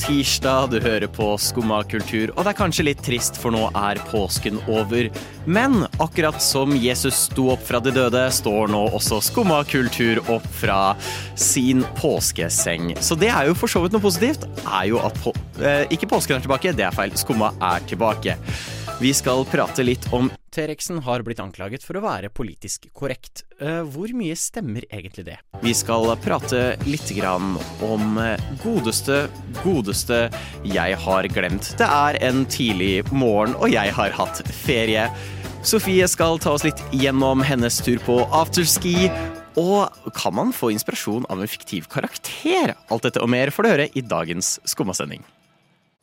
Tirsdag, du hører på Skumma kultur, og det er kanskje litt trist, for nå er påsken over. Men akkurat som Jesus sto opp fra de døde, står nå også Skumma kultur opp fra sin påskeseng. Så det er jo for så vidt noe positivt. Er jo at på, eh, ikke påsken er tilbake, det er feil. Skumma er tilbake. Vi skal prate litt om T-rexen har blitt anklaget for å være politisk korrekt. Eh, Hvor mye stemmer egentlig det? Vi skal prate litt grann om eh, godeste, godeste Jeg har glemt. Det er en tidlig morgen, og jeg har hatt ferie. Sofie skal ta oss litt gjennom hennes tur på afterski. Og kan man få inspirasjon av en fiktiv karakter? Alt dette og mer får du høre i dagens Skummasending.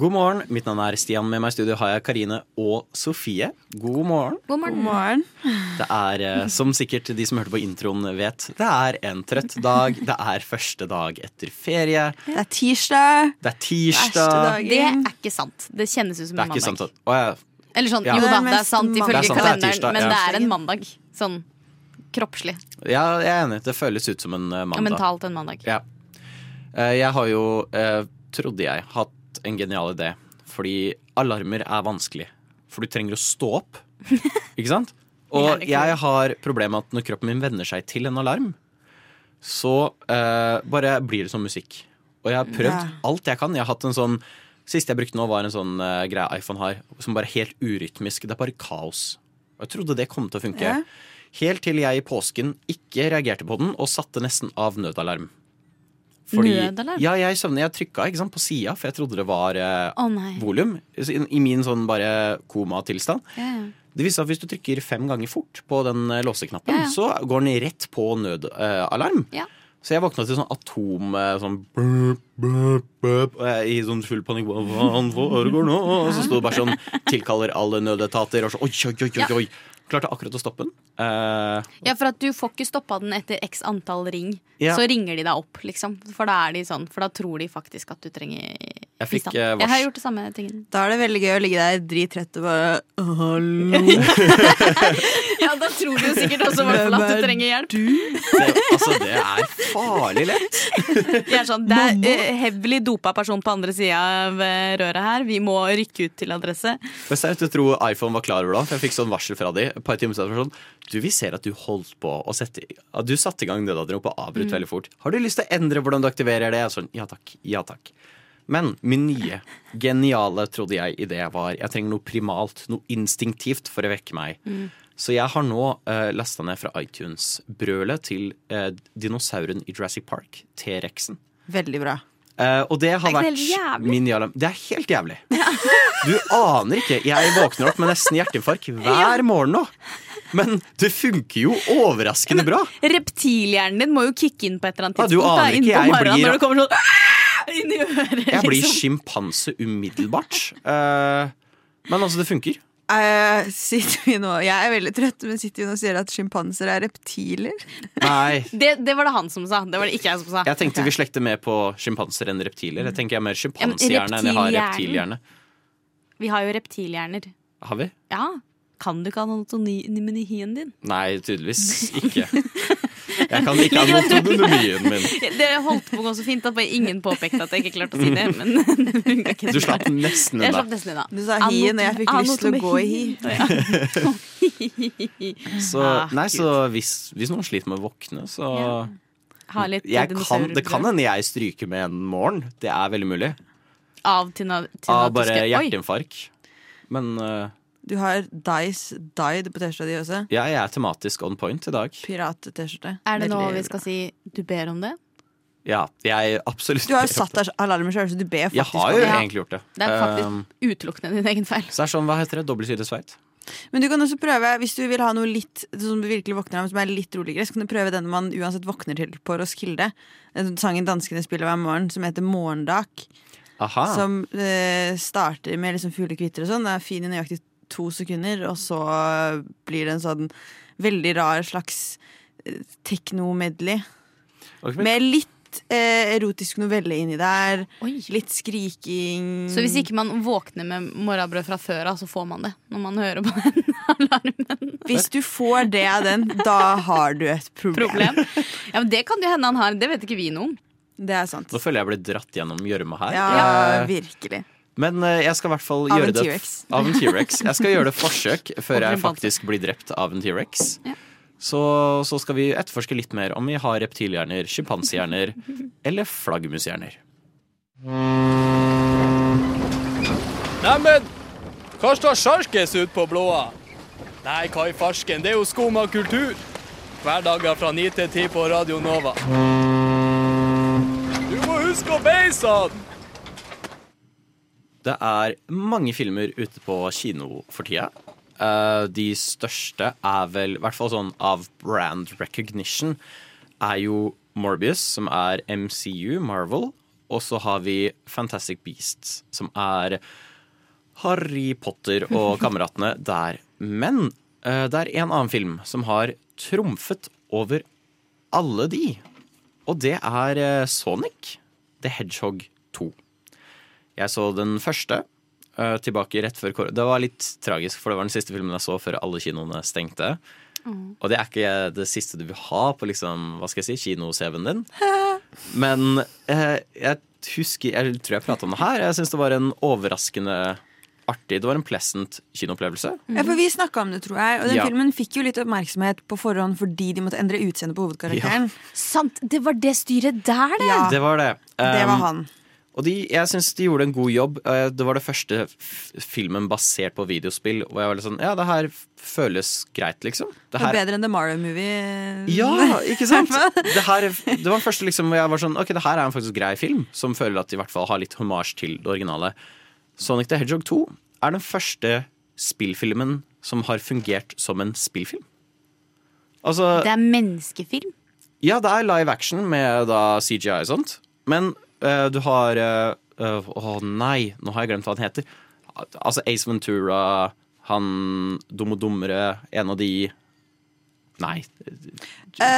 God morgen, mitt navn er Stian. Med meg i studio har jeg Karine og Sofie. God morgen. God morgen. Det er, eh, som sikkert de som hørte på introen vet, det er en trøtt dag. Det er første dag etter ferie. Det er tirsdag. Det er tirsdag. Det er ikke sant. Det kjennes ut som Det en mandag. ikke sant. Å ja. Eller sånn, Ja. jo da, det er sant ifølge er det er kalenderen, tirsdag, men ja. det er en mandag. Sånn kroppslig. ja, jeg er enig. Det føles ut som en mandag. Og mentalt en mandag. Ja. Eh, Jeg har jo, eh, trodde jeg, hatt en genial idé. Fordi alarmer er vanskelig. For du trenger å stå opp. Ikke sant? Og jeg har problemet med at når kroppen min venner seg til en alarm, så eh, bare blir det som musikk. Og jeg har prøvd Ja. alt jeg kan. Jeg har hatt en sånn Siste jeg brukte nå, var en sånn uh, greie iPhone har, som bare er helt urytmisk. Det er bare kaos. Og jeg trodde det kom til å funke. Ja. Helt til jeg i påsken ikke reagerte på den, og satte nesten av nødalarm. Nødalarm? Ja, jeg sovnet. Jeg trykka ikke sant, på sida, for jeg trodde det var eh, oh, volum. I, I min sånn bare komatilstand. Ja, ja. Det viser at hvis du trykker fem ganger fort på den eh, låseknappen, Ja, ja. så går den rett på nødalarm. Ja. Så jeg våkna til sånn atom eh, sånn burp, burp, burp, og jeg i sånn full panikk. Hva foregår nå? Og så sto det bare sånn tilkaller alle nødetater og så oi, oi, oi, oi. Klarte akkurat å stoppe den. Uh, ja, for at du får ikke stoppa den etter x antall ring. Ja. Så ringer de deg opp, liksom. For da er de sånn, for da tror de faktisk at du trenger Jeg fikk, bistand. Uh, vars- Jeg har gjort det samme tingen. Da er det veldig gøy å ligge der drittrett og bare Hallo, Ja, da tror du jo sikkert også i hvert fall at du trenger hjelp. det, altså, det er farlig lett. Jeg er sånn, det er uh, heavily dopa person på andre sida av eh, røret her. Vi må rykke ut til adresse. Jeg tror iPhone var klar over det, for jeg fikk sånn varsel fra de et par timer siden. Sånn, du, vi ser at du holdt på å sette at Du satte i gang nødadrop og avbrøt veldig fort. Har du lyst til å endre hvordan du aktiverer det? Sånn, ja takk, ja takk. Men min nye, geniale, trodde jeg, idé var Jeg trenger noe primalt, noe instinktivt for å vekke meg. Så jeg har nå uh, lasta ned fra iTunes brølet til uh, dinosauren i Jurassic Park, T-rexen. Veldig bra. Eh, og det har det vært min jævlig? min Det er helt jævlig. Du aner ikke. Jeg våkner opp med nesten hjerteinfarkt hver morgen nå. Men det funker jo overraskende bra. Reptilhjernen din må jo kicke inn på et eller annet tidspunkt. Ja, du aner ikke, jeg blir- Når det kommer sånn inn i øret. Jeg blir liksom. sjimpanse umiddelbart. Uh, men altså, det funker. Eh, sitter vi nå Jeg er veldig trøtt, men sitter vi nå og sier at sjimpanser er reptiler? Nei. det, det var det han som sa. Det var det ikke jeg som sa. Jeg tenkte vi slekter mer på sjimpanser enn reptiler. Jeg tenker jeg er mer sjimpansehjerne enn jeg har reptilhjerne. Vi har jo reptilhjerner. Har vi? Ja. Kan du ikke anatomien din? Nei, tydeligvis ikke. Jeg kan ikke ha anatonomien min. Det holdt på å gå så fint at bare ingen påpekte at jeg ikke klarte å si det. Men det funka ikke. Du slapp nesten Jeg slapp nesten unna. Du sa hien, og jeg fikk lyst til å gå i hi. Så, Ah, nei, så hvis, hvis noen sliter med å våkne, så Ja. Ha litt jeg kan, Det kan hende jeg stryker med en morgen. Det er veldig mulig. Av til, na- til Av bare hjerteinfarkt. Men øh, Du har Dice Died på T-skjorta di også. jeg er tematisk on point i dag. Pirat-T-skjorte. Er det nå vi skal si du ber om det? Ja, jeg absolutt Du har jo satt deg alarmen sjøl, så du ber Jeg faktisk har om jo det. Ja. egentlig gjort det. Det er faktisk Um, utelukkende din egen feil. så det er sånn, hva heter det? Dobbeltsidig sveit? Men du kan også prøve, hvis du vil ha noe litt som du virkelig våkner av, som er litt roligere, så kan du prøve den man uansett våkner til på Roskilde. Den Sangen danskene spiller hver morgen, som heter Morgendak. Aha. Som eh, starter med liksom fuglekvitter og sånn. Det er fin i nøyaktig to sekunder, og så blir det en sånn veldig rar slags eh, tekno-medley. Med litt eh, erotisk novelle inni der. Oi. Litt skriking. Så hvis ikke man våkner med morrabrød fra før av, så får man det når man hører på den alarmen. Hvis du får det av den, da har du et problem. Problem. Ja, men Det kan jo hende han har. Det vet ikke vi noe om. Det er sant. Nå føler jeg jeg blir dratt gjennom gjørma her. Ja, Eh, virkelig. Men eh, jeg skal i hvert fall gjøre det Av en T-rex. Jeg skal gjøre det forsøk før jeg faktisk blir drept av en T-rex. Ja. Så, så skal vi etterforske litt mer om vi har reptilhjerner, sjimpansehjerner eller flaggermushjerner. Neimen, hva står sjarkes ut på blåa? Nei, hva i farsken, det er jo skum av kultur. Hverdager fra 9 til 10 på Radio Nova. Du må huske å beise han! Det er mange filmer ute på kino for tida. Eh, de største er vel, i hvert fall sånn av brand recognition, er jo Morbius, som er MCU, Marvel. Og så har vi Fantastic Beasts, som er Harry Potter og kameratene der. Men eh, det er en annen film som har trumfet over alle de. Og det er eh, Sonic the Hedgehog 2. Jeg så den første eh, tilbake rett før korona. Det var litt tragisk, for det var den siste filmen jeg så før alle kinoene stengte. Og det er ikke det siste du vil ha på liksom, hva skal jeg si, kino-CV-en din. Men eh, jeg husker Jeg tror jeg prata om det her. Jeg syns det var en overraskende artig Det var en pleasant kinoopplevelse. Ja, for Vi snakka om det, tror jeg. Og den Ja. filmen fikk jo litt oppmerksomhet på forhånd fordi de måtte endre utseendet på hovedkarakteren. Sant, det var det styret der, det! Ja, Det var det. det var Um, han. Og de, jeg syns de gjorde en god jobb. Eh, Det var det første filmen basert på videospill hvor jeg var litt sånn Ja, det her føles greit, liksom. Det Det var her bedre enn The Mario-movie. Ja, ikke sant? Det, her, det var den første liksom hvor jeg var sånn Ok, det her er en faktisk grei film, som føler at de i hvert fall har litt hommage til det originale. Sonic the Hedgehog 2 er den første spillfilmen som har fungert som en spillfilm. Altså Det er menneskefilm. Ja, det er live action med da CGI og sånt. Men eh, du har eh, eh, Å nei, nå har jeg glemt hva han heter. Altså Ace Ventura, han Dum og dummere, en av de Nei. Eh,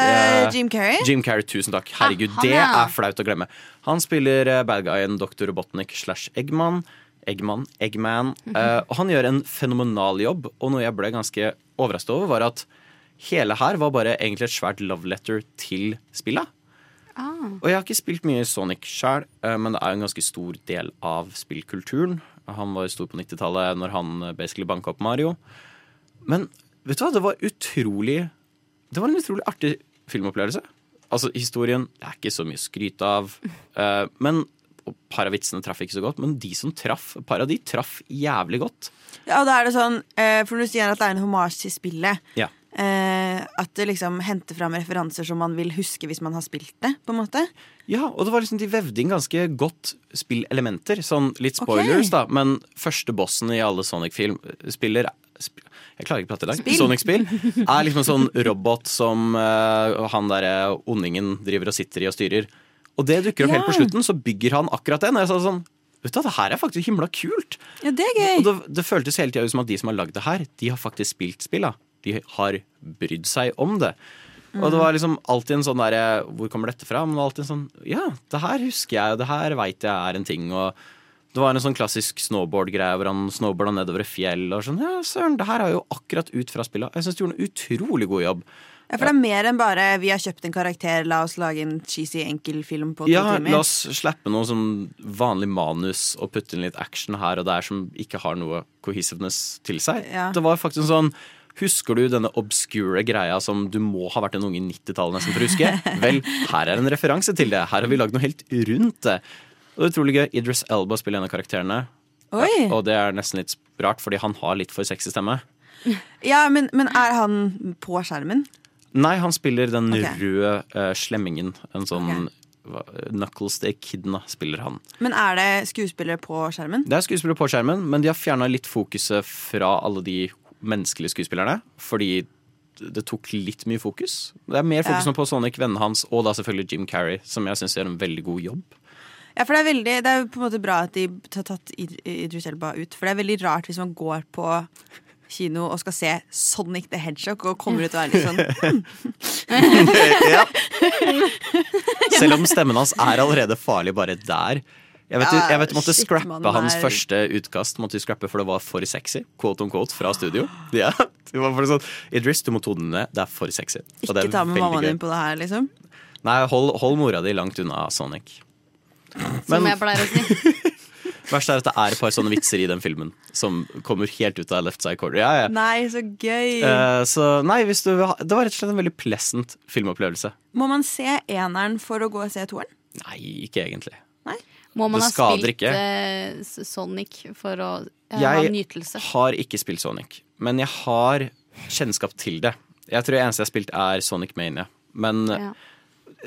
Eh, Jim Carrey. Jim Carrey, tusen takk. Herregud, Ah, det ja. er flaut å glemme. Han spiller eh, bad guyen Dr. Robotnik slash Eggman. Eggman, Eggman. Mm -hmm. uh, og han gjør en fenomenal jobb, og noe jeg ble ganske overrasket over, var at hele her var bare egentlig et svært love letter til spillet. Ah. Og jeg har ikke spilt mye Sonic sjøl, men det er jo en ganske stor del av spillkulturen. Han var stor på 90-tallet når han eh, basically banka opp Mario. Men vet du hva, det var utrolig Det var en utrolig artig filmopplevelse. Altså, historien det er ikke så mye å skryte av. eh, men og par av vitsene traff ikke så godt, men de som traff, et par av de traff jævlig godt. Ja, og da er det sånn, eh, for du sier at det er en homasj til spillet. Ja. Eh, at det liksom henter fram referanser som man vil huske hvis man har spilt det. på en måte Ja, og det var liksom de vevde inn ganske godt spillelementer. Sånn litt spoilers, spoilers, da, men første bossen i alle Sonic-film spiller sp Jeg klarer ikke å prate i dag. Sonic-spill er liksom en sånn robot som eh, han derre ondingen driver og sitter i og styrer. Og det dukker opp helt på slutten, så bygger han akkurat den. Og jeg sa sånn Vet du det her er faktisk himla kult. Ja, det er gøy. Og det, det føltes hele tida ut som at de som har lagd det her, de har faktisk spilt spilla. De har brydd seg om det. Og det var liksom alltid en sånn derre Hvor kommer dette fra? Men det var alltid en sånn Ja, det her husker jeg, og det her veit jeg er en ting. Og det var en sånn klassisk snowboard-greie hvor han snowboarda nedover et fjell. Og sånn, ja, søren, det her er jo akkurat ut fra spillet. Jeg syns de gjorde en utrolig god jobb. Ja, For det er mer enn bare 'vi har kjøpt en karakter, la oss lage en cheesy enkel film på to Ja, timer'. la oss slippe noe sånn vanlig manus og putte inn litt action her og der som ikke har noe cohesiveness til seg. Ja. Det var faktisk sånn Husker du denne obscure greia som du må ha vært en unge i 90-tallet nesten for å huske? Vel, her er en referanse til det. Her har vi lagd noe helt rundt det. Og det er utrolig gøy. Idris Elba spiller en av karakterene. Oi. Og det er nesten litt rart, fordi han har litt for sexy stemme. Ja, men, men er han på skjermen? Nei, han spiller den okay. røde uh, slemmingen. En sånn okay. Knuckles the Kidna spiller han. Men er det skuespillere på skjermen? Det er skuespillere på skjermen, men de har fjerna litt fokuset fra alle de menneskelige skuespillerne. Fordi det tok litt mye fokus. Det er mer fokus Ja. nå på Sonic, vennene hans, og da selvfølgelig Jim Carrey, som jeg syns gjør en veldig god jobb. Ja, for det er, veldig, det er på en måte bra at de har tatt Idris Elba ut. For det er veldig rart hvis man går på kino og skal se Sonic the Hedgehog og kommer ut og er litt sånn ja. Selv om stemmen hans er allerede farlig bare der. Jeg vet, Ja, jeg vet du måtte shit, scrappe man, hans første utkast Måtte du scrappe for det var for sexy. Quote on quote fra studio. Ja, det var sånn Idris, du må tone den ned. Det er for sexy. Ikke ta med mammaen din på det her, liksom. Nei, hold, hold mora di langt unna Sonic. Som jeg pleier å si. verst er at det er et par sånne vitser i den filmen som kommer helt ut av left side corner. Ja, ja. Nei, så gøy. Uh, så nei, hvis du Det var rett og slett en veldig pleasant filmopplevelse. Må man se eneren for å gå og se toeren? Nei, ikke egentlig. Må man Det ha spilt ikke. eh, Sonic for å jeg ha Jeg nytelse? har ikke spilt Sonic, men jeg har kjennskap til det. Jeg tror det eneste jeg har spilt, er Sonic Mania. Men Ja.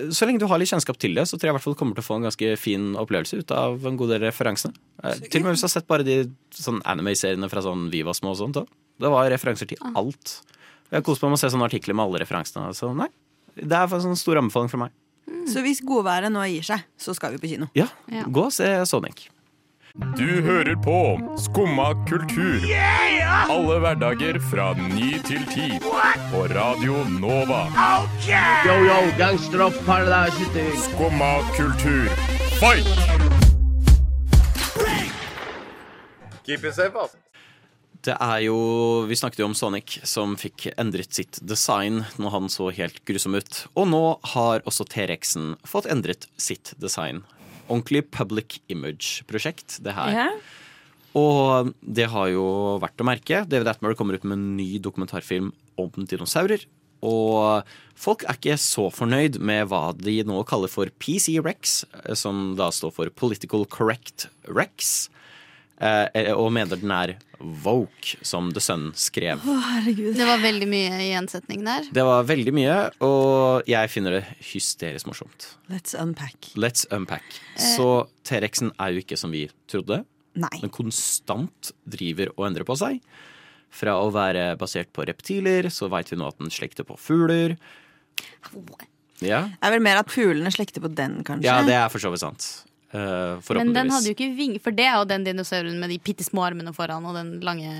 så lenge du har litt kjennskap til det, så tror jeg i hvert fall du kommer til å få en ganske fin opplevelse ut av en god del referansene. Eh, Til og med hvis du har sett bare de sånn anime-seriene fra sånn Viva Små og sånt. da. Det var referanser til alt. Jeg har kost meg med å se sånne artikler med alle referansene. Så nei, det er en sånn stor anbefaling fra meg. Så hvis godværet nå gir seg, så skal vi på kino. Ja, Ja. gå og se Sonic. Du hører på Skumma kultur. Alle hverdager fra ny til ti. På Radio Nova. Yo, yo, gangsteropp, paradise Skumma kultur. Fight! Keep it safe, altså. Det er jo, Vi snakket jo om Sonic, som fikk endret sitt design når han så helt grusom ut. Og nå har også T-rexen fått endret sitt design. Ordentlig public image-prosjekt, det her. Ja. Og det har jo vært å merke. David Attenborough kommer ut med en ny dokumentarfilm om dinosaurer. Og folk er ikke så fornøyd med hva de nå kaller for PC Rex, som da står for Political Correct Rex. Eh, og mener den er woke, som The Sun skrev. Å. Det var veldig mye i en setning der. Det var veldig mye, og jeg finner det hysterisk morsomt. Let's unpack. Let's unpack. Så T-rexen er jo ikke som vi trodde. Nei. Den konstant driver og endrer på seg. Fra å være basert på reptiler, så veit vi nå at den slekter på fugler. Ja, Det er vel mer at fuglene slekter på den, kanskje. ja det er for så vidt sant. Uh, Men den hadde jo ikke vinger, for det er jo den dinosauren med de bitte små armene foran og den lange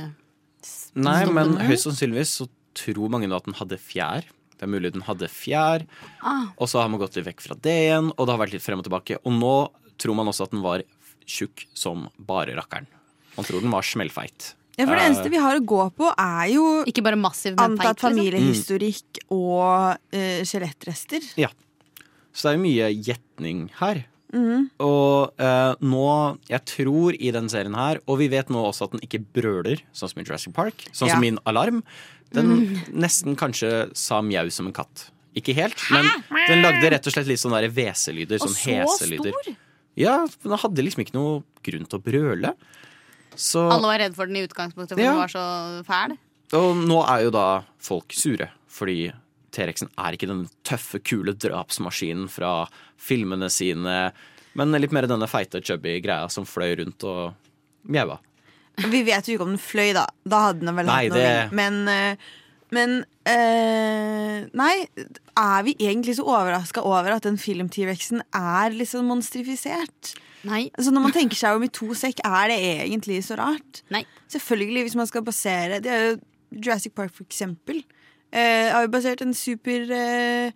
Nei, men høyst sannsynligvis så tror mange nå at den hadde fjær. Det er mulig den hadde fjær, ah, og så har man gått litt vekk fra det igjen, og det har vært litt frem og tilbake. Og nå tror man også at den var tjukk som bare rakkeren. Man tror den var smellfeit. Ja, for det Eh, eneste vi har å gå på, er jo Ikke bare massiv, men antatt feit. familiehistorikk familiehistorikk og eh, skjelettrester. Ja. Så det er jo mye gjetning her. Mhm. Og eh, nå, jeg tror i den serien her, og vi vet nå også at den ikke brøler, sånn som i Jurassic Park, sånn Ja. som min alarm, den nesten kanskje sa mjau som en katt. Ikke helt, men den lagde rett og slett litt sånne der hveselyder, sånn så heselyder. stor! Ja, den hadde liksom ikke noe grunn til å brøle. Så, Alle var redd for den i utgangspunktet, for Ja. den var så fæl. og nå er jo da folk sure, fordi T-rexen er ikke den tøffe, kule drapsmaskinen fra filmene sine, men litt mer denne feite, chubby greia som fløy rundt og mjaua. Vi vet jo ikke om den fløy, da. Da hadde den vel Nei, hatt noe det- Men, eh, men øh, Nei, er vi egentlig så overraska over at den film-T-rexen er liksom monstrifisert? Nei. Altså Når man tenker seg om i to sekk, er det egentlig så rart? Nei. Selvfølgelig, hvis man skal basere Det er jo Jurassic Park, for eksempel. Eh, har jo basert en super eh,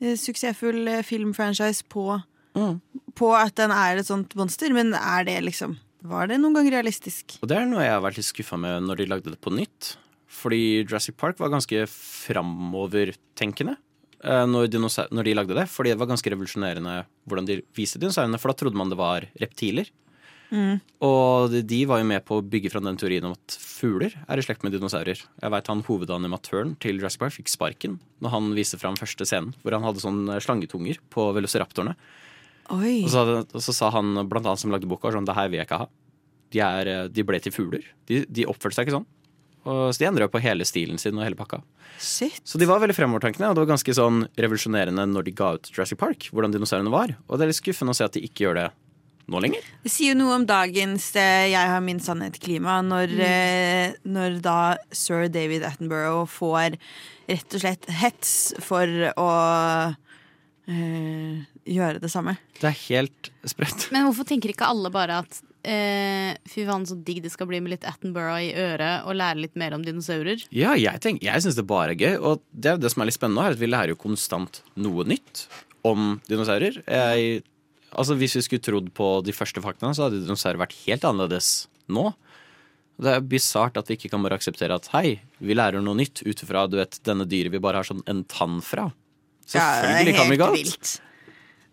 eh, suksessfull filmfranchise på, Mm. på at den er et sånt monster, men er det liksom Var det noen gang realistisk? Og det er noe jeg har vært litt skuffa med når de lagde det på nytt. Fordi Jurassic Park var ganske framovertenkende eh, når, når de lagde det. Fordi det var ganske revolusjonerende hvordan de viste dinosaurene, for da trodde man det var reptiler. Mm. Og de- var jo med på å bygge fram den teorien om at fugler er i slekt med dinosaurer. Jeg vet han Hovedanimatøren til Jurassic Park fikk sparken når han viste fram første scenen, hvor han hadde sånne slangetunger på velociraptorene. Oi. Og så, og så sa han blant annet som lagde boka sånn Det her vil jeg ikke ha. De, er, eh, de ble til fugler. De, de oppførte seg ikke sånn. Og, så de endra på hele stilen sin og hele pakka. Shit. Så de var veldig fremovertenkende, og det var ganske sånn revolusjonerende når de ga ut Jurassic Park, hvordan dinosaurene var. Og det er litt skuffende å se at de ikke gjør det nå lenger. Det sier jo noe om dagens eh, 'jeg har min sannhet'-klima, når, eh, når da sir David Attenborough får rett og slett hets for å eh, gjøre det samme. Det er helt sprøtt. Men hvorfor tenker ikke alle bare at Uh, fy faen, så digg det skal bli med litt Attenborough i øret og lære litt mer om dinosaurer? Ja, jeg, tenk- jeg syns det bare er gøy, og det, det som er litt spennende er at vi lærer jo konstant noe nytt om dinosaurer. Jeg, altså Hvis vi skulle trodd på de første faktene, så hadde dinosaurer vært helt annerledes nå. Det er bisart at vi ikke kan bare akseptere at hei, vi lærer noe nytt ut du vet, denne dyret vi bare har sånn en tann fra. Selvfølgelig kan vi galt. vilt.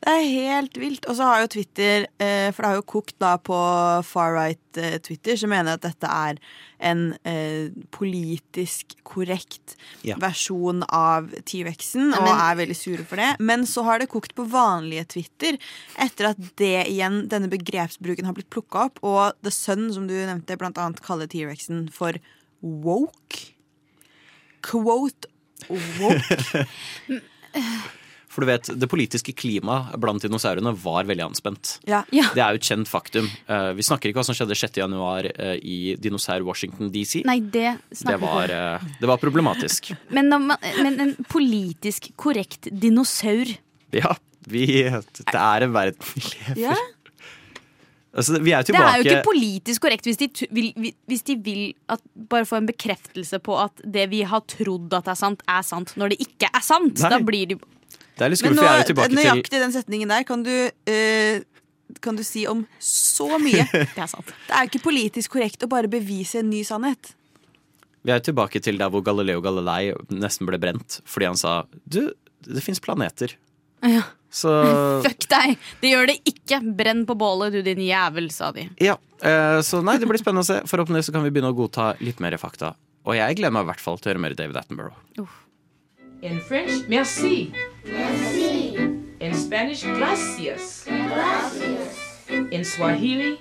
Det er helt vilt. Og så har jo Twitter, eh, for det har jo kokt da på far right eh, Twitter, som mener at dette er en eh, politisk korrekt Ja. versjon av T-rexen, og er veldig sure for det. Men så har det kokt på vanlige Twitter, etter at det igjen, denne begrepsbruken har blitt plukka opp, og The Sun, som du nevnte, blant annet kaller T-rexen for woke. Quote woke. For du vet, det politiske klimaet blant dinosaurene var veldig anspent. Ja. Det er jo et kjent faktum. Eh, vi snakker ikke hva som skjedde 6. januar eh, i dinosaur Washington DC. Nei, det snakker det var, eh, det var problematisk. Men, man- men en politisk korrekt dinosaur Ja, vi, det er en verden vi lever i. Ja. Altså, vi er Det er jo ikke politisk korrekt hvis de, vil, hvis de vil at, bare få en bekreftelse på at det vi har trodd at er sant, er sant, når det ikke er sant. Nei. Da blir de Det er litt skummelt, for jeg er jo tilbake til nøyaktig den setningen der kan du, uh, kan du si om så mye. Det er sant. Det er jo ikke politisk korrekt å bare bevise en ny sannhet. Vi er tilbake til der hvor Galileo Galilei nesten ble brent fordi han sa du, det fins planeter. Ja. Så Fuck deg! Det gjør det ikke! Brenn på bålet, du din jævel, sa de. Ja, eh, så nei, det blir spennende å se. Forhåpentligvis kan vi begynne å godta litt mer fakta. Og jeg gleder meg i hvert fall til å høre mer David Attenborough. In French, merci. Merci. In Spanish, gracias. Gracias. In Swahili,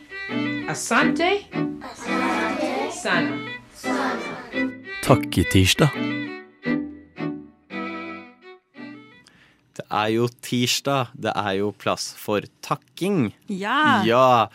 asante. Asante. Sana. Takketirsdag. Det er jo tirsdag. Det er jo plass for takking. Ja. Ja.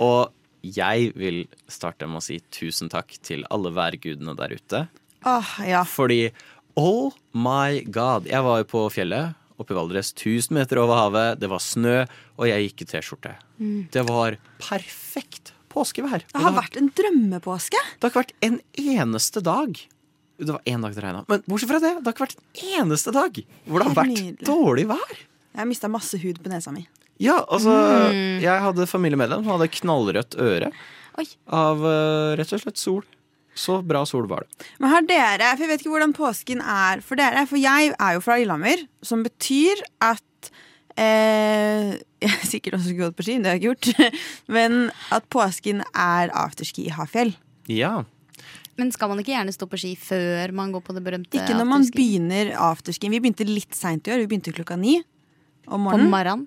Og jeg vil starte med å si tusen takk til alle værgudene der ute. Åh, ja. Fordi oh my god. Jeg var jo på fjellet oppe i Valdres, 1000 meter over havet. Det var snø, og jeg gikk i T-skjorte. Mm. Det var perfekt påskevær. Det har vært en drømmepåske. Det har ikke vært en eneste dag. Det var én dag det regna. Men bortsett fra det, det har ikke vært en eneste dag hvor det har vært nydelig. dårlig vær. Jeg har mista masse hud på nesa mi. Ja, altså Mm. Jeg hadde familiemedlem som hadde knallrødt øre av eh, rett og slett sol. Så bra sol var det. Men har dere, for jeg vet ikke hvordan påsken er for dere, for jeg er jo fra Lillehammer, som betyr at eh, Jeg har sikkert også gått på ski, det har jeg ikke gjort. Men at påsken er afterski i Hafjell. Ja. Men skal man ikke gjerne stå på ski før man går på det berømte afterski? Ikke når man afterski? begynner afterski. Vi begynte litt seint i år. Vi begynte klokka ni om På morgenen.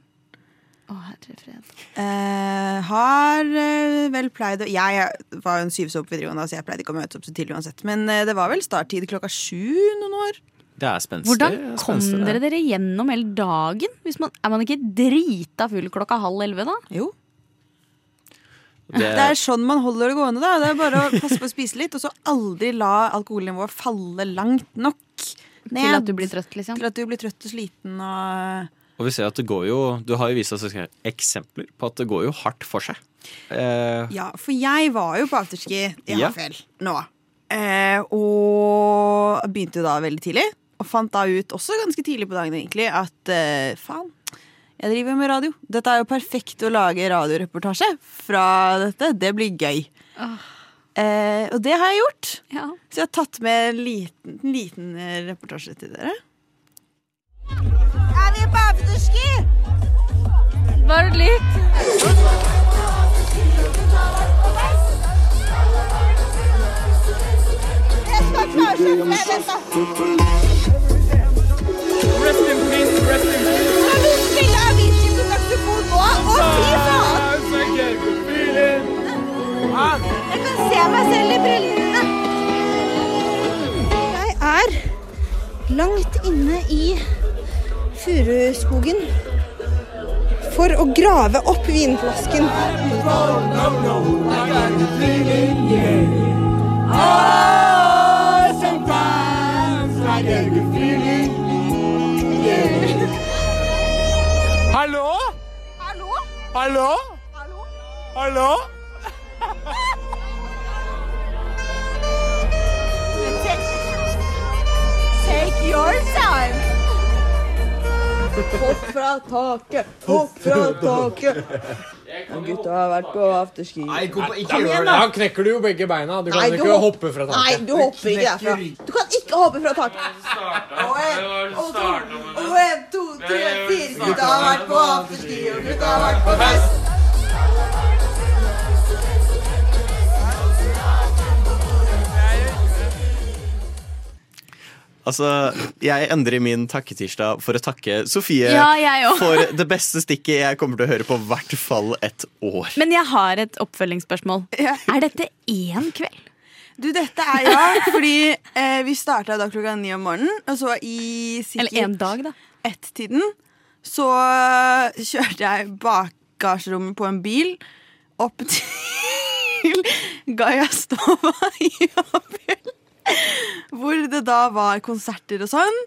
Å, herre fred. Eh, har eh, vel pleid å Jeg var jo en syvsov på videregående, så jeg pleide ikke å møte opp så tidlig uansett. Men eh, det var vel starttid klokka sju noen år. Det er spenstig. Hvordan kom spenstig, dere dere gjennom hele dagen? Hvis man, er man ikke drita full klokka halv elleve, da? Jo. Det, Det er sånn man holder det gående. da Det er bare å passe på å spise litt, og så aldri la alkoholnivået falle langt nok ned. Til at du blir trøtt, liksom? Til at du blir trøtt og sliten og og vi ser at det går jo Du har jo vist oss eksempler på at det går jo hardt for seg. Eh, Ja, for jeg var jo på afterski i Ja. Hafjell nå. Eh, og begynte jo da veldig tidlig. Og fant da ut, også ganske tidlig på dagen egentlig, at eh, faen, jeg driver med radio. Dette er jo perfekt å lage radioreportasje fra dette. Det blir gøy. Eh, og det har jeg gjort. Så jeg har tatt med en liten, liten eh, reportasje til dere. Er på afterski? Bare litt. Rest in peace, rest in peace. Skal du spille Avicii på saksofon nå? Å, fy faen! Jeg kan se meg selv i brillene. langt inne i furuskogen for å grave opp vinflasken. Hallo? Hallo? Hallo? Hallo? Take your time. Hopp fra taket, hopp fra taket. Og Gutta har vært på afterski. Nei, Kom ikke igjen, gjør det. da. Da knekker du jo begge beina. Du kan Nei, du ikke hopp- hoppe fra taket. Nei, du hopper ikke derfra. Du kan ikke hoppe fra taket. Og en, og to, og en, to, tre, fire. Gutta har vært på afterski, og gutta har vært på fest. Altså, jeg endrer min takketirsdag for å takke Sofie Ja, jeg for det beste stikket jeg kommer til å høre på hvert fall et år. Men jeg har et oppfølgingsspørsmål. Er dette én kveld? Du, dette er ja, fordi eh, vi starta da klokka ni om morgenen, og så i sikkert Eller en dag, da. ett-tiden så kjørte jeg bagasjerommet på en bil opp til Gajastova i Abiel. Hvor det da var konserter og sånn.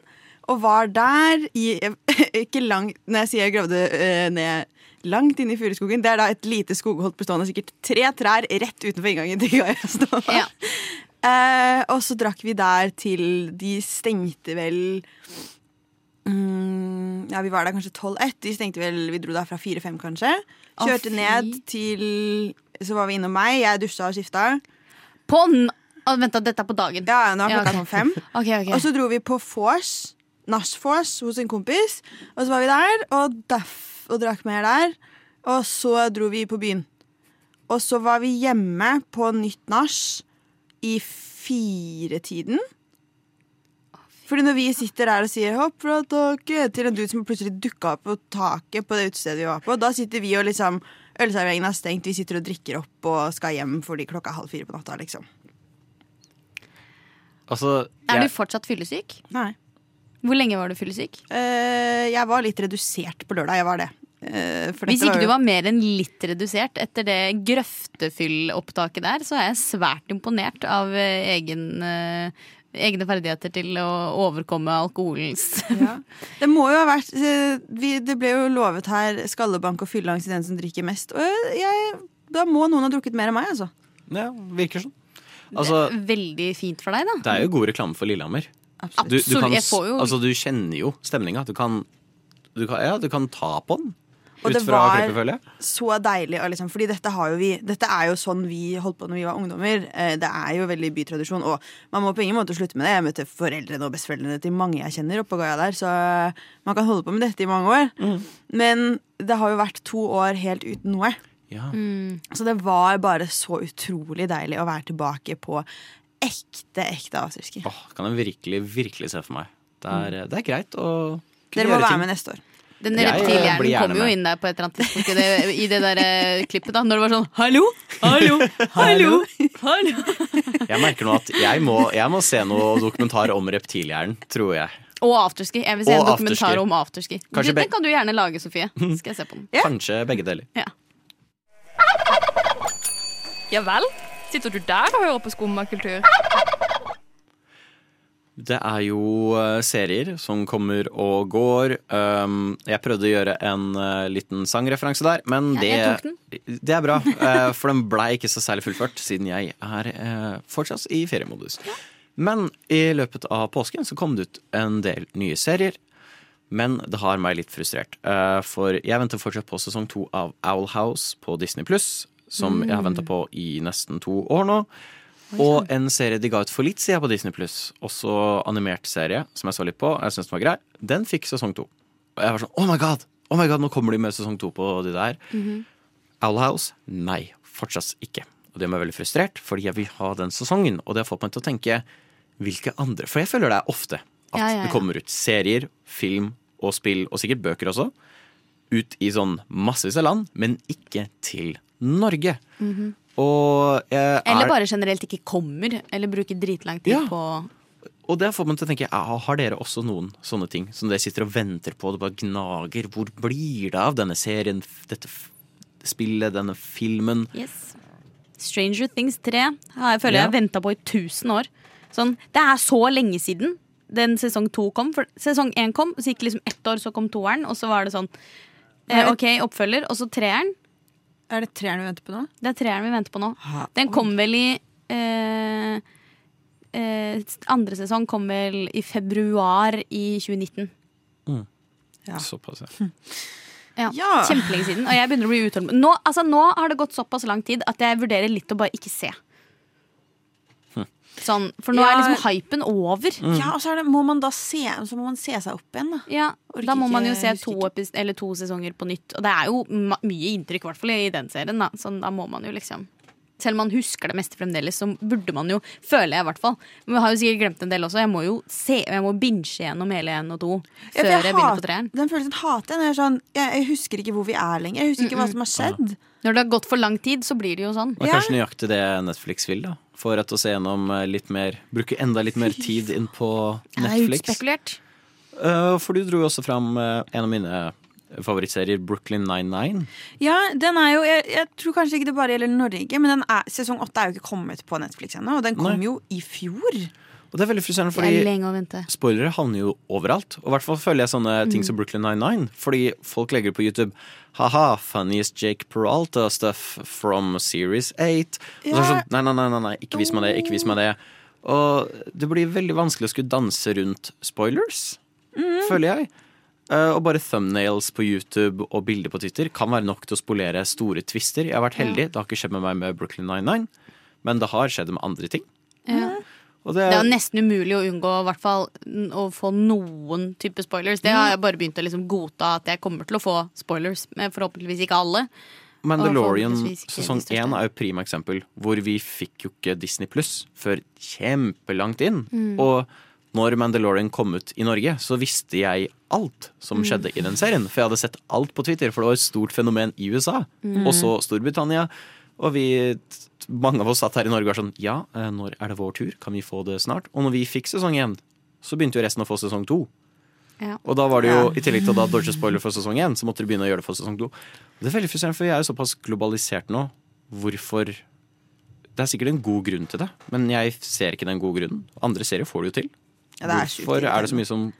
Og var der i Ikke langt Når jeg sier jeg gravde øh, ned langt inne i furuskogen, det er da et lite skogholt bestående av sikkert tre trær rett utenfor inngangen til ja. uh, og så drakk vi der til de stengte vel um, Ja, vi var der kanskje 12-1. De stengte vel, Vi dro der fra 4-5, kanskje. Kjørte oh, ned til Så var vi innom meg. Jeg dusja og skifta. På Å, Vent, da, dette er på dagen? Ja, nå er klokka ja, okay. fem. Ok, ok. Og så dro vi på vors. Nachvors hos en kompis. Og så var vi der og, daff, og drakk mer der. Og så dro vi på byen. Og så var vi hjemme på nytt nach i firetiden. Fordi når vi sitter der og sier 'hopp fra taket' til en dude som plutselig dukka opp på taket på det utestedet vi var på, da sitter vi og liksom Ølserveringen er stengt, vi sitter og drikker opp og skal hjem fordi klokka er halv fire på natta. liksom Altså, Er du fortsatt fyllesyk? Nei. Hvor lenge var du fyllesyk? Uh, jeg var litt redusert på lørdag. Jeg var det. Eh, for Hvis ikke ikke jo- du var mer enn litt redusert etter det grøftefyllopptaket der, så er jeg svært imponert av eh, egen, eh, egne ferdigheter til å overkomme alkoholens Det må jo ha vært vi, Det ble jo lovet her skallebank og fylleangst til den som drikker mest. Og jeg, da må noen ha drukket mer enn meg, altså. ja, virker sånn. Altså, Veldig fint for deg, da. det er jo god reklame for Lillehammer. Du, du, kan, Jeg får jo- altså, du kjenner jo stemninga. Du kan, du kan, ja, du kan ta på den. Og det var så deilig. Liksom, fordi dette, har jo vi, dette er jo sånn vi holdt på når vi var ungdommer. Eh, Det er jo veldig bytradisjon. Og man må på ingen måte slutte med det. Jeg møtte foreldrene og besteforeldrene til mange jeg kjenner oppå Gaia der, så man kan holde på med dette i mange år. Mm. Men det har jo vært to år helt uten noe. Ja. Så det var bare så utrolig deilig å være tilbake på ekte, ekte afterski. Åh, kan jeg virkelig, virkelig se for meg. Det er, det er greit å kunne Dere må gjøre være ting. med neste år. Den reptilhjernen kommer kom jo inn der på et eller annet tidspunkt i det, i det der eh, klippet. da Når det var sånn Hallo! Hallo! Hallo! hallo. Jeg merker nå at jeg må, jeg må se noe dokumentar om reptilhjernen, tror jeg. Og afterski. Jeg vil se Og en dokumentar afterski. om afterski. Kanskje Den be- kan du gjerne lage, Sofie. Skal jeg se på den. Kanskje begge deler. Ja. Ja vel? Sitter du der og hører på skummakultur? Det er jo eh, serier som kommer og går. Um, jeg prøvde å gjøre en eh, liten sangreferanse der, men Ja, det, det er bra. eh, for den blei ikke så særlig fullført, siden jeg er fortsatt i feriemodus. Men i løpet av påsken så kom det ut en del nye serier. Men det har meg litt frustrert. eh, for jeg venter fortsatt på sesong to av Owl House på Disney Pluss. Som jeg har venta på i nesten to år nå. Og en serie de ga ut for litt siden på Disney Pluss, også animert serie, som jeg så litt på, jeg syns den var grei, den fikk sesong to. Og jeg var sånn oh my god, oh my god, nå kommer de med sesong to på de der. Owl House, nei, fortsatt ikke. Og det gjør meg veldig frustrert, fordi jeg vil ha den sesongen. Og det har fått meg til å tenke hvilke andre For jeg føler det er ofte at Ja, ja, ja. det kommer ut serier, film og spill, og sikkert bøker også, ut i sånn massevis av land, men ikke til Norge. Mhm. Og jeg Eller er bare generelt ikke kommer, eller bruker dritlang tid Ja. på Og det får man til å tenke, har dere også noen sånne ting som dere sitter og venter på, det bare gnager? Hvor blir det av denne serien, dette spillet, denne filmen? Yes. Stranger Things 3 har jeg føler Ja. jeg har venta på i tusen år. Sånn, det er så lenge siden den sesong to kom. For sesong én kom, så gikk liksom ett år, så kom toeren, og så var det sånn eh, OK, oppfølger, og så treeren. Er det treeren vi venter på nå? Det er treeren vi venter på nå. Den kom vel i eh, eh, Andre sesong kom vel i februar i 2019. Såpass, ja. Ja, Kjempelenge siden. Og jeg begynner å bli utålmodig. Nå, altså, nå har det gått såpass lang tid at jeg vurderer litt å bare ikke se. Sånn, for nå Ja. er liksom hypen over. Ja, og så det, må man da se Så må man se seg opp igjen, da. Ja, Orker da må man jo se to, eller to sesonger på nytt. Og det er jo mye inntrykk, i hvert fall i den serien. Da. Sånn, da må man jo liksom Selv om man husker det meste fremdeles, så burde man jo, føler jeg i hvert fall Men vi har jo sikkert glemt en del også. Jeg må jo se, jeg må binge gjennom hele én og to Ja, før jeg, begynner på treeren. Den følelsen hater jeg. når jeg Sånn, jeg, jeg husker ikke hvor vi er lenger. Jeg husker ikke hva som har skjedd. Når det har gått for lang tid, så blir det jo sånn. Det er kanskje nøyaktig det Netflix vil, da. For å se gjennom eh, litt mer Bruke enda litt mer tid inn på Netflix. Det er utspekulert. Eh, for du dro jo også fram eh, en av mine favorittserier, Brooklyn 99. Ja, den er jo jeg, jeg tror kanskje ikke det bare gjelder Norge, men den er, sesong åtte er jo ikke kommet på Netflix ennå. Og den kom Nei. jo i fjor. Og det er veldig frustrerende, er fordi spoilere havner jo overalt. Og i hvert fall føler jeg sånne ting som Brooklyn 99. Fordi folk legger på YouTube Ha-ha, funniest Jake Peralta stuff from series 8. Og så er det sånn, nei, nei, nei, nei, nei, ikke vis meg det, ikke vis meg det. Og det blir veldig vanskelig å skulle danse rundt spoilers, føler jeg. Eh, og bare thumbnails på YouTube og bilder på Twitter kan være nok til å spolere store twister. Jeg har vært heldig, det har ikke skjedd med meg med Brooklyn 99, men det har skjedd med andre ting. Ja. Og Det er nesten umulig å unngå hvert fall, å få noen type spoilers. Det har jeg bare begynt å liksom godta at jeg kommer til å få spoilers. Men forhåpentligvis ikke alle. Mandalorian sesong én er jo prima eksempel, hvor vi fikk jo ikke Disney Pluss før kjempelangt inn. Mm. Og når Mandalorian kom ut i Norge, så visste jeg alt som Mm. skjedde i den serien. For jeg hadde sett alt på Twitter, for det var et stort fenomen i USA. Mm. Og så Storbritannia. Og vi, mange av oss satt her i Norge og var sånn Ja, eh, når er det vår tur? Kan vi få det snart? Og når vi fikk sesong én, så begynte jo resten å få sesong to. Ja. Og da var det jo, i tillegg til å da dodge spoiler for sesong én, så måtte de begynne å gjøre det for sesong to. Det er veldig frustrerende, for jeg er jo såpass globalisert nå. Hvorfor Det er sikkert en god grunn til det, men jeg ser ikke den gode grunnen. Andre serier får det jo til. Ja, det er sjukt Hvorfor er det så mye som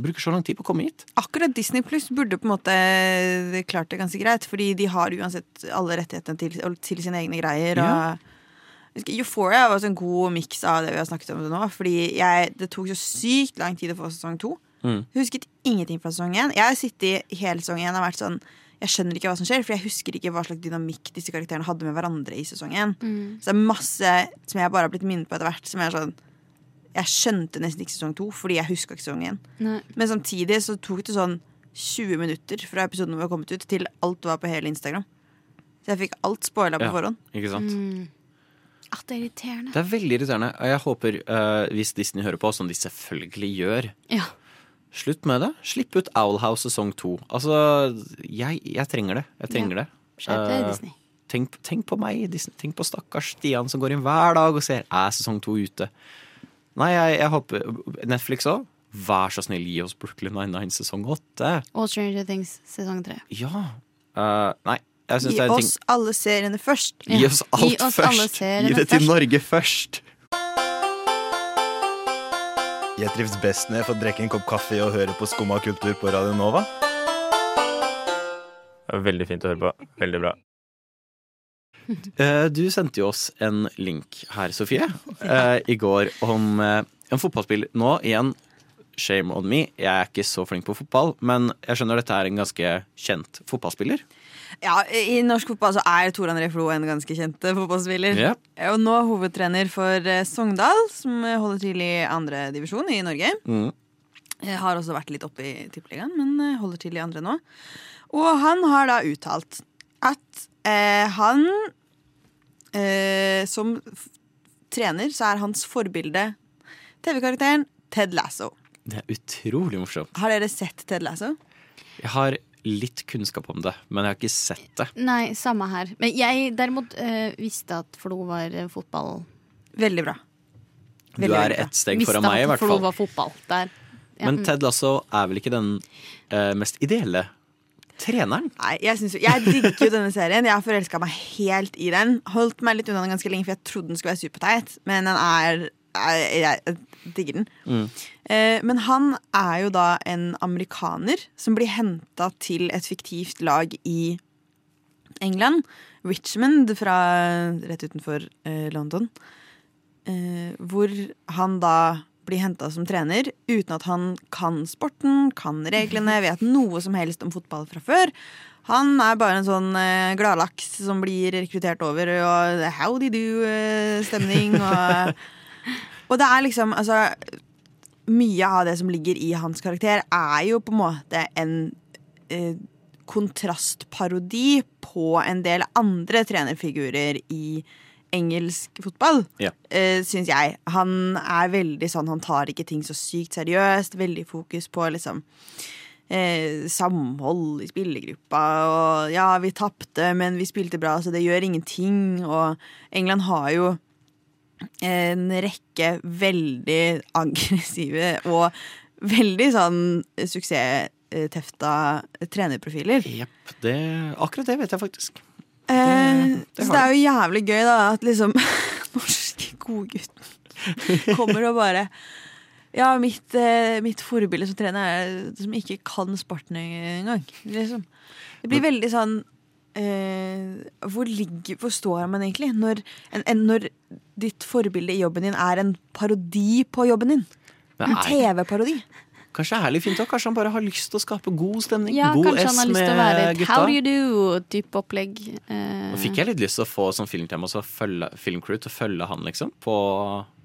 bruker så lang tid på å komme hit? Akkurat Disney Pluss burde på en måte klart det ganske greit, fordi de har uansett alle rettighetene til, til sine egne greier. Og Euphoria var også en god miks av det vi har snakket om det nå. Fordi jeg, det tok så sykt lang tid å få sesong to. Mm. Husket ingenting fra sesong én. Jeg har sittet i hele sesong én og vært sånn Jeg skjønner ikke hva som skjer, for jeg husker ikke hva slags dynamikk disse karakterene hadde med hverandre i sesong én. Mm. Så det er masse som jeg bare har blitt minnet på etter hvert, som er sånn Jeg skjønte nesten ikke sesong to, fordi jeg huska ikke sesong én. Men samtidig så tok det sånn 20 minutter fra episoden var kommet ut, til alt var på hele Instagram. Så jeg fikk alt spoila på Ja, forhånd. Ikke sant? Mm. At det er irriterende. Det er veldig irriterende. Og jeg håper, uh, hvis Disney hører på, som de selvfølgelig gjør, Ja. slutt med det. Slipp ut Owlhouse sesong to. Altså, jeg, jeg trenger det. Jeg trenger det. Skjerp deg, Eh, Tenk, tenk på meg, Disney. Tenk på stakkars Stian som går inn hver dag og ser er sesong to ute. Nei, jeg, jeg håper Netflix òg. Vær så snill, gi oss Brooklyn 99 sesong åtte. Og Stranger Things sesong tre. Ja. Uh, nei, jeg syns Gi det er en ting oss alle seriene først. Gi oss alt Gi oss først. Gi det til først. Norge først. Jeg trives best når jeg får drikke en kopp kaffe og høre på Skumma kultur på Radio Nova. Veldig fint å høre på. Veldig bra. Eh, Du sendte jo oss en link her, Sofie, eh, i går om eh, en fotballspill. Nå igjen, shame on me, jeg er ikke så flink på fotball, men jeg skjønner dette er en ganske kjent fotballspiller. Ja, I norsk fotball så er Tor André Flo en ganske kjent fotballspiller. Yeah. Og nå hovedtrener for Sogndal, som holder til i andre divisjon i Norge. Mm. Jeg har også vært litt oppe i Tippeligaen, men holder til i andre nå. Og han har da uttalt at eh, han eh, Som trener så er hans forbilde TV-karakteren Ted Lasso. Det er utrolig morsomt. Har dere sett Ted Lasso? Jeg har litt kunnskap om det, men jeg har ikke sett det. Nei, samme her. Men jeg derimot eh, visste at Flo var eh, fotball... Veldig bra. Du er veldig ett steg foran meg, i hvert fall. Visste at Flo var fotball der. Ja, Men. Ted Lasso er vel ikke den eh, mest ideelle treneren? Nei, jeg, synes, jeg digger jo denne serien. Jeg har forelska meg helt i den. Holdt meg litt unna den ganske lenge, for jeg trodde den skulle være superteit. Men den er, Jeg, jeg digger den. Mm. Eh, men han er jo da en amerikaner som blir henta til et fiktivt lag i England. Richmond, fra rett utenfor eh, London. Eh, hvor han da blir henta som trener uten at han kan sporten, kan reglene, vet noe som helst om fotball fra før. Han er bare en sånn eh, gladlaks som blir rekruttert over, og howdy do-stemning. og, og det er liksom altså, Mye av det som ligger i hans karakter, er jo på en måte en eh, kontrastparodi på en del andre trenerfigurer i engelsk fotball, Ja. uh, syns jeg. Han er veldig sånn, han tar ikke ting så sykt seriøst. Veldig fokus på liksom eh, samhold i spillergruppa. Og ja, vi tapte, men vi spilte bra, så det gjør ingenting. Og England har jo en rekke veldig aggressive og veldig sånn suksesstefta trenerprofiler. Jepp. Akkurat det vet jeg faktisk. Eh, det så det er jo jævlig gøy da at liksom norske godgutten kommer og bare Ja, mitt, eh, mitt forbilde som trener er som ikke kan sporten engang. Liksom. Det blir veldig sånn eh, hvor, ligger, hvor står man egentlig når, en, en, når ditt forbilde i jobben din er en parodi på jobben din? En TV-parodi. Kanskje det er litt fint også. Kanskje han bare har lyst til å skape god stemning. Ja, god kanskje han har lyst til å være et gutta. how do you do-type opplegg. Eh, Nå fikk jeg litt lyst til å få sånn filmtema så følge, filmcrew til å følge han, liksom. På,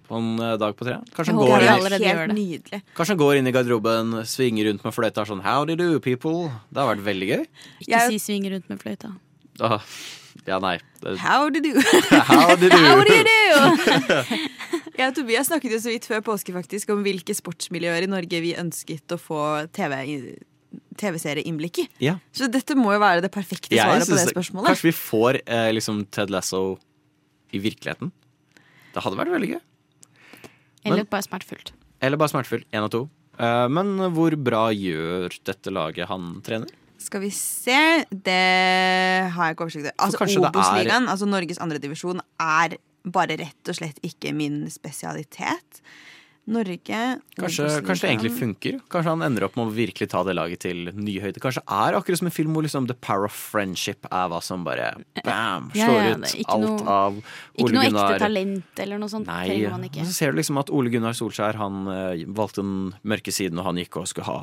på en eh, dag på tre. Kanskje han, går, inn- nydelig. kanskje han går inn i garderoben, svinger rundt med fløyta sånn How do you do, people? Det har vært veldig gøy. Ikke Jeg- si svinger rundt med fløyta. Ah, ja, nei. Det, How do you do? how do you do? How do you do? Jeg og Tobias snakket jo så vidt før påske faktisk om hvilke sportsmiljøer i Norge vi ønsket å få TV i- TV-serieinnblikk i. Ja. Så dette må jo være det perfekte svaret på det spørsmålet. Kanskje vi får eh, liksom Ted Lasso i virkeligheten. Det hadde vært veldig gøy. Eller Men- bare smertefullt. Eller bare smertefullt. Én av to. Uh, men hvor bra gjør dette laget han trener? Skal vi se Det har jeg ikke oversikt over. Altså, Obos-ligaen, er- altså Norges andredivisjon, er bare rett og slett ikke min spesialitet. Norge Kanskje, kanskje det egentlig funker? Kanskje han ender opp med å virkelig ta det laget til nye høyder? Kanskje er akkurat som en film hvor liksom The Power of Friendship er hva som bare bam, slår ja, ut er ikke alt noe- av Ikke noe ekte talent eller noe sånt. Nei, man ikke. så ser du liksom at Ole Gunnar Solskjær Han eh, valgte den mørke siden, og han gikk og skulle ha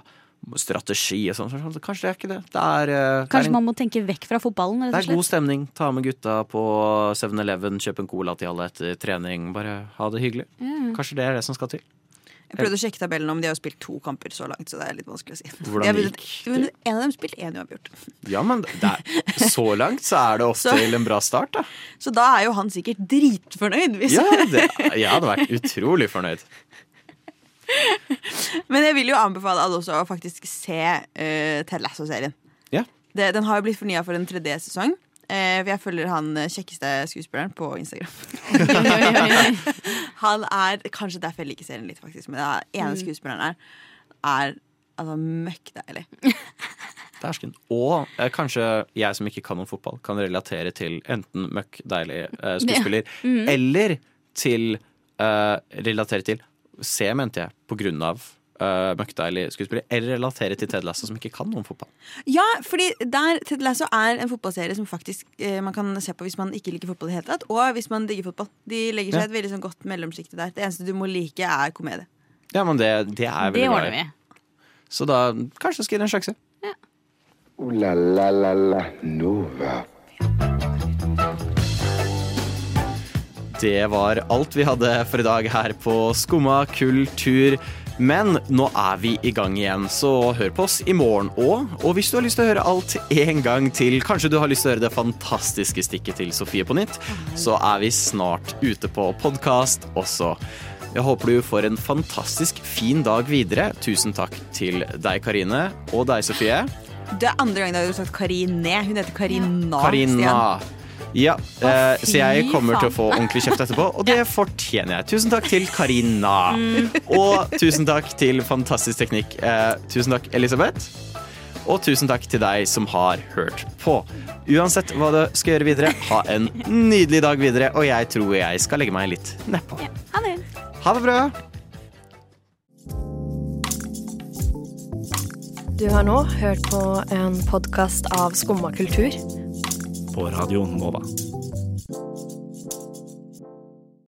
strategi og sånn. Så sånn, Kanskje det er ikke det. Det er, kanskje det er en- man må tenke vekk fra fotballen, det er god stemning. Ta med gutta på 7-Eleven, kjøp en cola til alle etter trening. Bare ha det hyggelig. Mm. Kanskje det er det som skal til. Jeg prøvde å sjekke tabellen om de har spilt to kamper så langt, så det er litt vanskelig å si. Hvordan gikk? En av dem spilte én uavgjort. Ja, men det er, så langt så er det ofte Så- til en bra start, da. Så da er jo han sikkert dritfornøyd. Hvis Ja, det, jeg hadde vært utrolig fornøyd. Men jeg vil jo anbefale alle også å faktisk se uh, Ted Lasso-serien. Ja. Det, den har jo blitt fornya for en tredje sesong. Eh, for jeg følger han eh, kjekkeste skuespilleren på Instagram. han er Kanskje derfor jeg liker serien litt, faktisk. Men den ene Mm. skuespilleren her er altså møkkdeilig. Dæsken. Og eh, kanskje jeg som ikke kan om fotball, kan relatere til enten møkk deilig eh, skuespiller, Ja. Mm. eller til eh, Relatere til Se, mente jeg, på grunn av uh, møkta eller skuespiller. Eller relatere til Ted Lasso, som ikke kan noe om fotball. Ja, fordi der Ted Lasso er en fotballserie som faktisk eh, man kan se på hvis man ikke liker fotball i det hele tatt, og hvis man digger fotball. De legger seg Ja. et veldig sånn godt mellomsjikte der. Det eneste du må like, er komedie. Ja, men det, det er jeg Det veldig ordner glad i. vi. Så da kanskje skal gi det en sjanse. Ooh la la la la Nova. Det var alt vi hadde for i dag her på Skumma kultur. Men nå er vi i gang igjen, så hør på oss i morgen òg. Og hvis du har lyst til å høre alt en gang til, kanskje du har lyst til å høre det fantastiske stikket til Sofie på nytt, så er vi snart ute på podkast også. Jeg håper du får en fantastisk fin dag videre. Tusen takk til deg, Karine, og deg, Sofie. Det er andre gang du har sagt Karine. Hun heter Karina. Karina. Stian. Ja, eh, så jeg kommer til å få ordentlig kjeft etterpå, og det fortjener jeg. Tusen takk til Karina. Mm. Og tusen takk til Fantastisk teknikk. Eh, tusen takk, Elisabeth. Og tusen takk til deg som har hørt på. Uansett hva du skal gjøre videre, ha en nydelig dag videre, og jeg tror jeg skal legge meg litt nedpå. Ha det. Ha det bra. Du har nå hørt på en podkast av Skumma kultur. På Radio Nova.